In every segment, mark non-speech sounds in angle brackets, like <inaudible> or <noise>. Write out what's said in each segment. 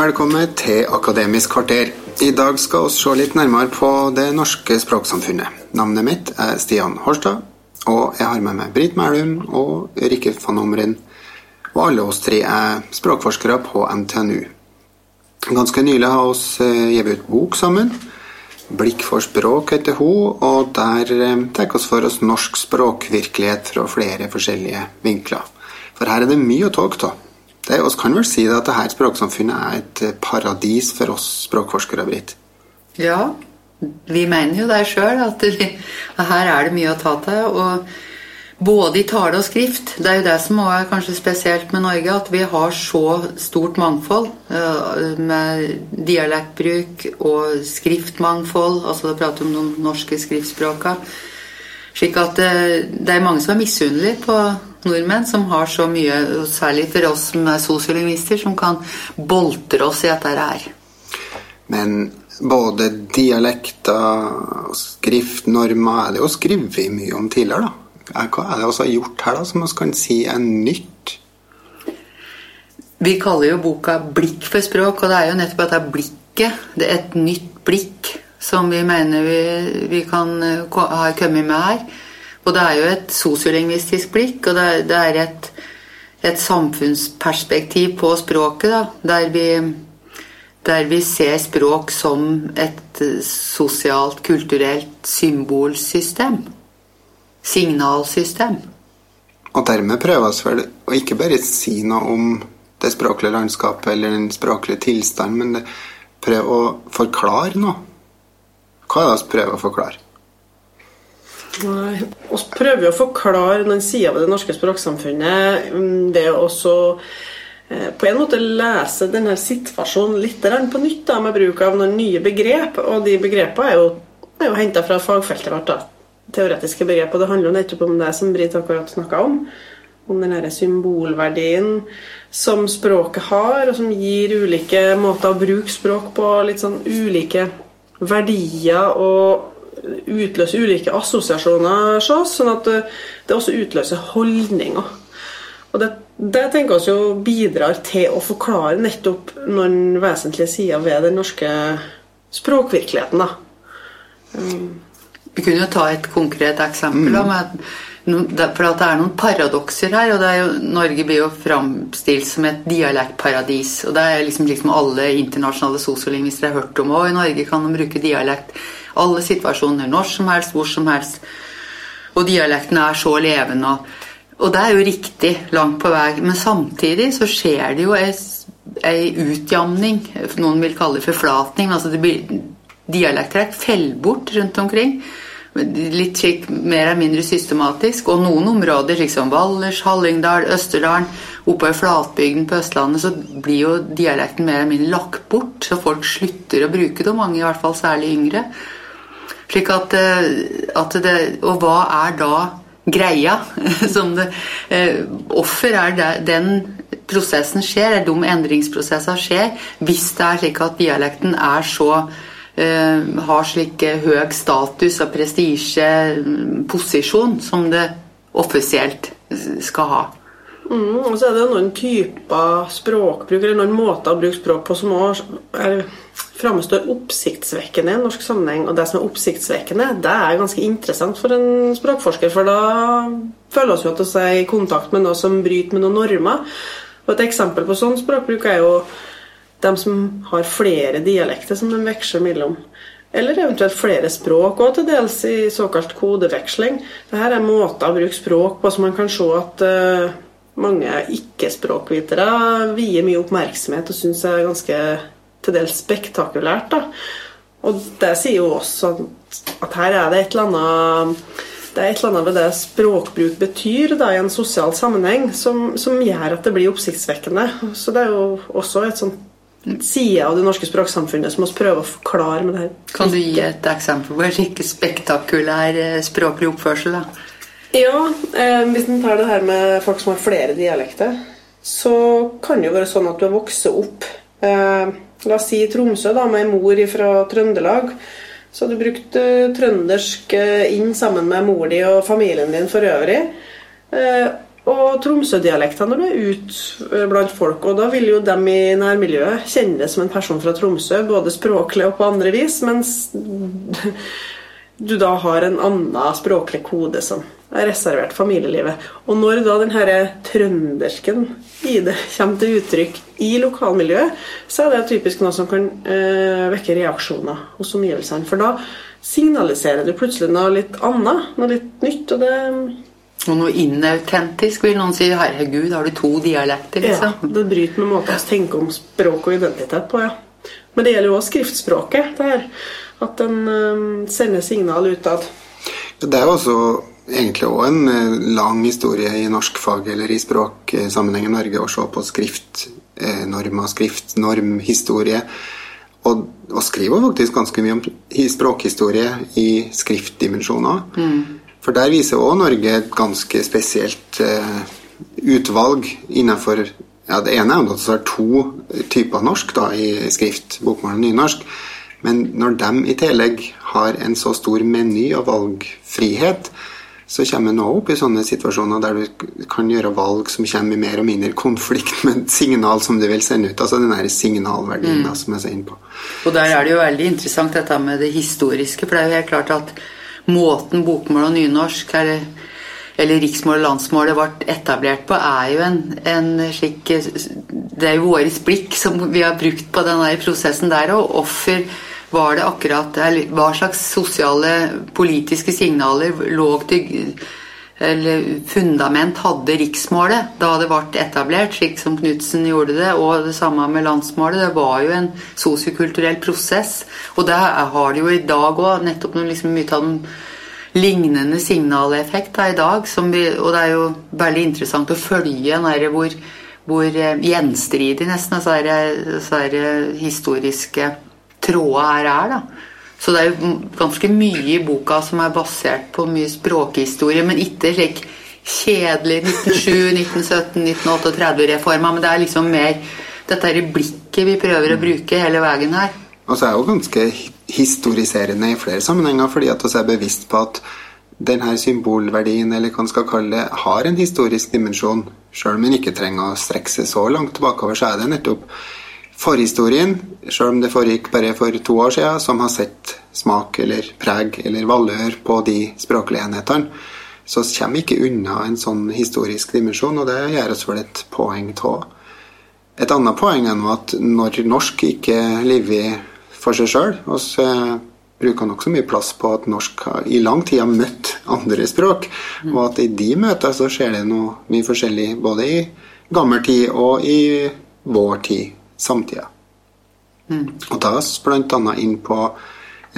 Velkommen til Akademisk kvarter. I dag skal vi se litt nærmere på det norske språksamfunnet. Navnet mitt er Stian Horstad, og jeg har med meg Britt Mælum og Rikke van Omren. Og alle oss tre er språkforskere på NTNU. Ganske nylig har vi eh, gitt ut bok sammen. 'Blikk for språk' heter hun, og der eh, tar vi for oss norsk språkvirkelighet fra flere forskjellige vinkler. For her er det mye å ta av. Det oss kan vel si at dette språksamfunnet er et eh, paradis for oss språkforskere, Britt? Ja, vi mener jo det sjøl, at, at, her er det mye å ta til. og Både i tale og skrift. Det er jo det som er kanskje spesielt med Norge, at vi har så stort mangfold. Eh, med dialektbruk og skriftmangfold. altså Da prater vi om de norske skriftspråka. Slik at det, eh, det er mange som er misunnelige på nordmenn som har så mye, særlig for oss som er sosiolingvister, som kan boltre oss i dette her. Men både dialekter og skriftnormer er det jo skrevet mye om tidligere, da. Hva er det vi har gjort her da, som vi kan si er nytt? Vi kaller jo boka 'Blikk for språk', og det er jo nettopp dette blikket. Det er et nytt blikk som vi mener vi, vi kan har ha kommet med her. Og det er jo et sosiolingvistisk blikk, og det er, et, et, samfunnsperspektiv på språket, da, der vi, der vi ser språk som et sosialt, kulturelt symbolsystem. Signalsystem. Og dermed prøves vel å ikke bare si noe om det språklige landskapet eller den språklige tilstanden, men prøve å forklare noe. Hva er det vi prøver å forklare? Nei, Vi prøver å forklare den sida ved det norske språksamfunnet Det er også eh, på en måte lese denne situasjonen litt på nytt da, med bruk av noen nye begrep. Og de begrepene er jo, er jo henta fra fagfeltet vårt. da, Teoretiske begrep. Og det handler jo nettopp om det som Britt akkurat snakka om. Om den symbolverdien som språket har, og som gir ulike måter å bruke språk på. Litt sånn ulike verdier og utløser ulike assosiasjoner hos oss, sånn at det også utløser holdninger. Og det, det tenker vi jo bidrar til å forklare nettopp noen vesentlige sider ved den norske språkvirkeligheten. da. Mm. Vi kunne jo ta et konkret eksempel. Mm. Med, for det er noen paradokser her. og jo, Norge blir jo framstilt som et dialektparadis. og Det er liksom, liksom alle internasjonale sosiolingvister har hørt om. Og i Norge kan de bruke dialekt alle situasjoner, når som helst, hvor som helst. Og dialektene er så levende. Og det er jo riktig langt på vei. Men samtidig så skjer det jo ei utjamning. Noen vil kalle det forflatning. altså det blir Dialekttrekk faller bort rundt omkring. Litt slik mer eller mindre systematisk. Og noen områder, liksom Valdres, Hallingdal, Østerdalen, oppover flatbygden på Østlandet, så blir jo dialekten mer eller mindre lagt bort. Så folk slutter å bruke det, og mange i hvert fall særlig yngre. Slik at, eh, at det, Og hva er da greia? <laughs> Som det, offer er det den prosessen skjer, eller de endringsprosessene skjer, hvis det er slik at dialekten er så eh, har slik høy status og prestisje, mm, som det offisielt skal ha. Mm, og så er det noen typer språkbruk eller noen måter å bruke språk på som også er, framstår oppsiktsvekkende i en norsk sammenheng. Og det som er oppsiktsvekkende, det er ganske interessant for en språkforsker. For da føler vi oss jo i kontakt med noe som bryter med noen normer. Og Et eksempel på sånn språkbruk er jo dem som har flere dialekter som de veksler mellom. Eller eventuelt flere språk, og til dels i såkalt kodeveksling. Dette er måter å bruke språk på som man kan se at uh, mange ikke-språkvitere vier mye oppmerksomhet og syns er ganske til dels spektakulært. da. Og det sier jo også at her er det et eller annet det er et eller annet ved det språkbruk betyr da, i en sosial sammenheng, som, som, gjør at det blir oppsiktsvekkende. Så det er jo også et sånt side av det norske språksamfunnet som vi prøver å forklare med det her. Kan du gi et eksempel på en slik spektakulær eh, språklig oppførsel? da? Ja, eh, hvis en tar det her med folk som har flere dialekter, så kan det jo være sånn at du har vokst opp eh, La oss si i Tromsø, da, med ei mor fra Trøndelag. Så har du brukt eh, trøndersk eh, inn sammen med mor di og familien din for øvrig. Eh, og Tromsø-dialekter når du er ute blant folk. Og da vil jo dem i nærmiljøet kjenne deg som en person fra Tromsø, både språklig og på andre vis, mens <laughs> du da har en annen språklig kode som er reservert familielivet. Og når da den her trøndersken i det <laughs> kommer til uttrykk i lokalmiljøet, så er det typisk noe som kan øh, vekke reaksjoner hos omgivelsene. For da signaliserer du plutselig noe litt annet, noe litt nytt. og det og noe inautentisk, vil noen si. 'Herregud, har du to dialekter?' liksom. Ja, det bryter med måten å tenke om språk og identitet på, ja. Men det gjelder jo også skriftspråket. det her, At den um, sender signal utad. Det er jo også egentlig òg en uh, lang historie i norskfag eller i språksammenheng i Norge å se på skriftnormer, uh, skriftnormhistorie. Og, og skriver faktisk ganske mye om språkhistorie i skriftdimensjoner. Mm. For der viser òg Norge et ganske spesielt uh, utvalg innenfor ja, Det ene er jo at det er to typer norsk da, i skrift, bokmål og nynorsk. Men når de i tillegg har en så stor meny av valgfrihet, så kommer en opp i sånne situasjoner der du kan gjøre valg som kommer i mer og mindre konflikt med et signal som du vil sende ut. Altså den der signalverdien mm. da, som jeg ser inn på. Og der er det jo veldig interessant dette med det historiske, for det er jo helt klart at måten bokmål og nynorsk eller, eller riksmål og landsmålet ble etablert på, er jo en, en slik Det er jo vårt blikk som vi har brukt på denne prosessen der, og hvorfor var det akkurat Hva slags sosiale, politiske signaler lå til eller fundament hadde riksmålet da det ble etablert, slik som Knutsen gjorde det, og det samme med landsmålet. Det var jo en sosiokulturell prosess. Og det har det jo i dag òg, nettopp noe liksom mye av den lignende signaleffekt da, i dag. Vi, og det er jo veldig interessant å følge der, hvor, hvor eh, gjenstridig nesten disse historiske trådene her er. da. Så det er jo ganske mye i boka som er basert på mye språkhistorie, men ikke slik kjedelig 1907, 1917, 1938-reforma, men det er liksom mer dette er blikket vi prøver å bruke hele veien her. Og så er jo ganske historiserende i flere sammenhenger, fordi at vi er bevisst på at denne symbolverdien, eller hva man skal kalle det, har en historisk dimensjon. Sjøl om en ikke trenger å strekke seg så langt tilbakeover, så er det nettopp forhistorien, selv om det foregikk bare for to år siden, som har sett smak eller preg eller valør på de språklige enhetene, så kommer vi ikke unna en sånn historisk dimensjon, og det gjør oss vel et poeng av. Et annet poeng er at når norsk ikke lever for seg sjøl, vi bruker nokså mye plass på at norsk i lang tid har møtt andre språk, og at i de møtene så skjer det noe mye forskjellig både i gammel tid og i vår tid samtida. Mm. Og da bl.a. inn på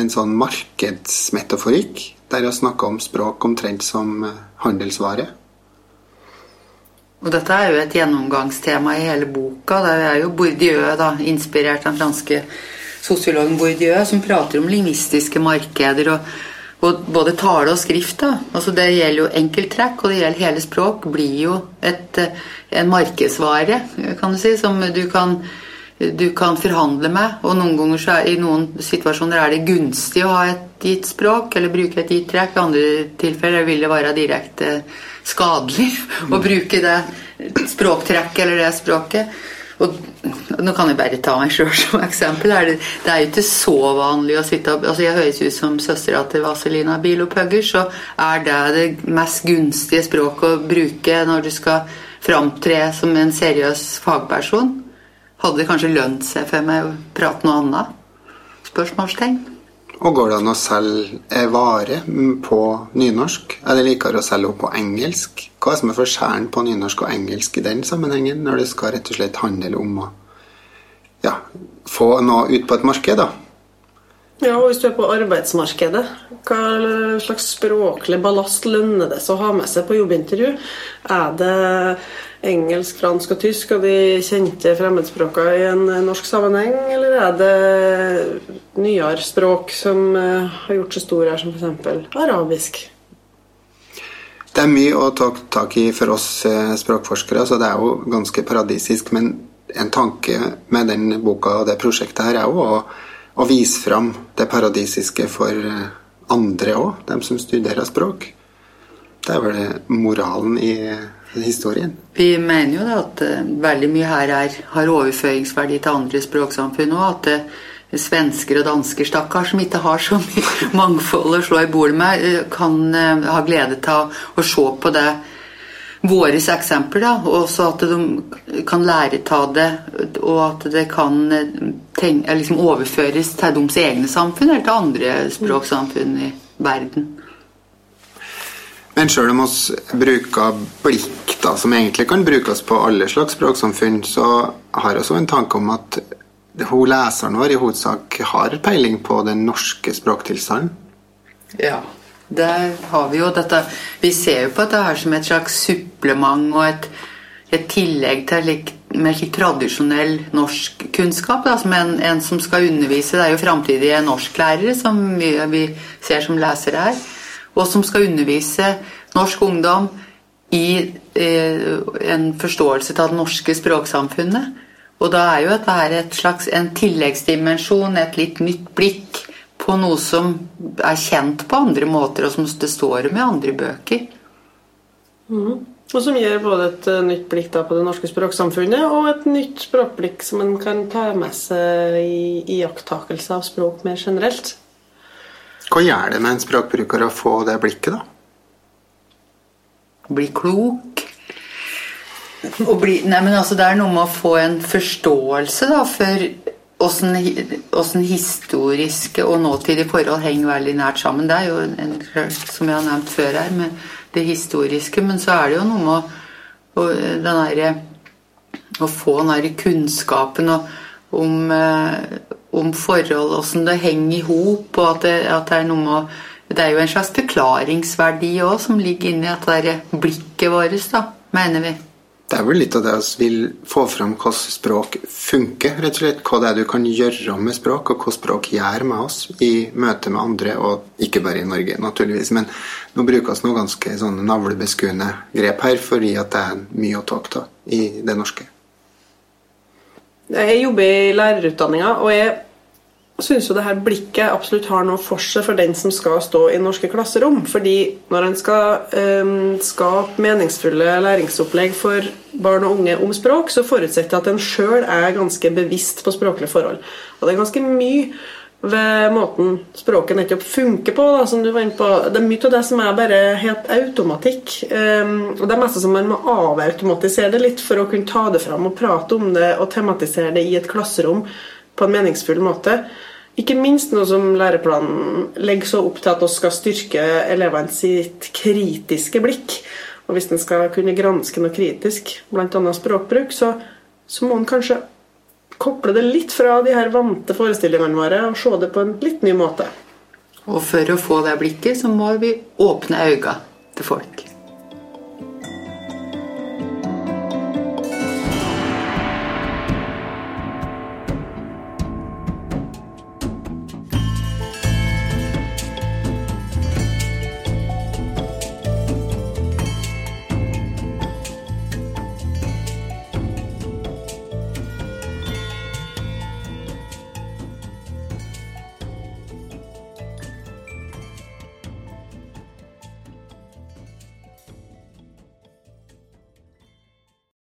en sånn markedsmetaforikk, der vi snakker om språk omtrent som eh, handelsvare. Og dette er jo et gjennomgangstema i hele boka. Det er jo Bourdieu, da, inspirert av den franske sosiologen Bourdieu, som prater om lingvistiske markeder. og, og både tale og skrift. da, altså Det gjelder jo enkelttrekk, og det gjelder hele språk. blir jo et, eh, en markedsvare, kan du si, som du kan du kan forhandle med. Og noen ganger så er, i noen situasjoner er det gunstig å ha et gitt språk eller bruke et gitt trekk. I andre tilfeller vil det være direkte skadelig <laughs> å bruke det språktrekket eller det språket. Og nå kan jeg bare ta meg sjøl som eksempel. Det, det er jo ikke så vanlig å sitte altså Jeg høres ut som søstera til Vazelina Bilopphugger, så er det det mest gunstige språket å bruke når du skal framtre som en seriøs fagperson hadde det kanskje lønt seg for meg å prate noe annet? Spørsmålstegn. Og går det an å selge vare på nynorsk? Er det likere å selge på engelsk? Hva er det som er forskjellen på nynorsk og engelsk i den sammenhengen, når det skal rett og slett handle om å ja, få noe ut på et marked? da? Ja, og Hvis du er på arbeidsmarkedet, hva slags språklig ballast lønner det seg å ha med seg på jobbintervju? Er det engelsk, fransk og tysk og de kjente fremmedspråkene i en norsk sammenheng, eller er det nyere språk som eh, har gjort seg store her, som f.eks. arabisk? Det er mye å ta tak i for oss eh, språkforskere, så det er jo ganske paradisisk. Men en tanke med den boka og det prosjektet her er jo å, å vise fram det paradisiske for eh, andre òg, dem som studerer språk. Det er vel moralen i historien? Vi mener jo da at uh, veldig mye her er, har overføringsverdi til andre språksamfunn òg. At uh, svensker og dansker, stakkar, som ikke har så mye <laughs> mangfold å slå i bord med, kan ha glede av å se på det våre eksempler, da, og også at de kan lære av det, og at det kan tenke, liksom overføres til deres egne samfunn eller til andre språksamfunn i verden. Men sjøl om vi bruker blikk, da, som egentlig kan brukes på alle slags språksamfunn, så har vi også en tanke om at hun leseren vår i hovedsak har peiling på den norske språktilstanden. Ja, der har vi jo dette Vi ser jo på dette her som et slags supplement og et, et tillegg til like, mer tradisjonell norsk kunnskap. Da, som en, en, som skal undervise, det er jo framtidige norsklærere som vi, vi ser som lesere her og som skal undervise norsk ungdom i eh, en forståelse av det norske språksamfunnet. Og da er jo dette her et slags, en tilleggsdimensjon, et litt nytt blikk på noe som er kjent på andre måter, og som det står med andre bøker. Mm. Og som gir både et uh, nytt blikk da, på det norske språksamfunnet og et nytt språkblikk som en kan ta med seg i iakttakelse av språk mer generelt. Hva gjør det med en språkbruker å få det blikket, da? Bli klok. Bli, nei, men altså, det er noe med å få en forståelse da, for åssen historiske og nåtidige forhold henger veldig nært sammen. Det er jo, en, som jeg har nevnt før her, med det historiske. Men så er det jo noe med å, å, der, å få den der kunnskapen og, om, eh, om forhold, åssen det henger i hop, og at det, at det, er noe med Det er jo en slags forklaringsverdi òg som ligger inni det der blikket vårt, da, mener vi. Det er vel litt av det vi vil få fram hvordan språk funker, rett og slett. Hva det er du kan gjøre med språk, og hva språk gjør med oss i møte med andre, og ikke bare i Norge, naturligvis. Men nå brukes noe ganske sånne navlebeskuende grep her, fordi at det er mye å ta av i det norske. Jeg jobber i lærerutdanninga, og jeg syns jo det her blikket absolutt har noe for seg for den som skal stå i norske klasserom. Fordi når en skal um, skape meningsfulle læringsopplegg for barn og unge om språk, så forutsetter jeg at en sjøl er ganske bevisst på språklige forhold. Og det er ganske mye ved måten språket nettopp funker på. Da, som du var inne på. Det er mye av det som er bare helt automatikk. Um, og det er mest som man må avautomatisere det litt for å kunne ta det fram og prate om det og tematisere det i et klasserom på en meningsfull måte. Ikke minst noe som læreplanen legger så opp til at vi skal styrke elevene sitt kritiske blikk. Og hvis en skal kunne granske noe kritisk, bl.a. språkbruk, så, så må en kanskje koble det litt fra de her vante forestillingene våre og se det på en litt ny måte. Og for å få det blikket, så må vi åpne øynene til folk.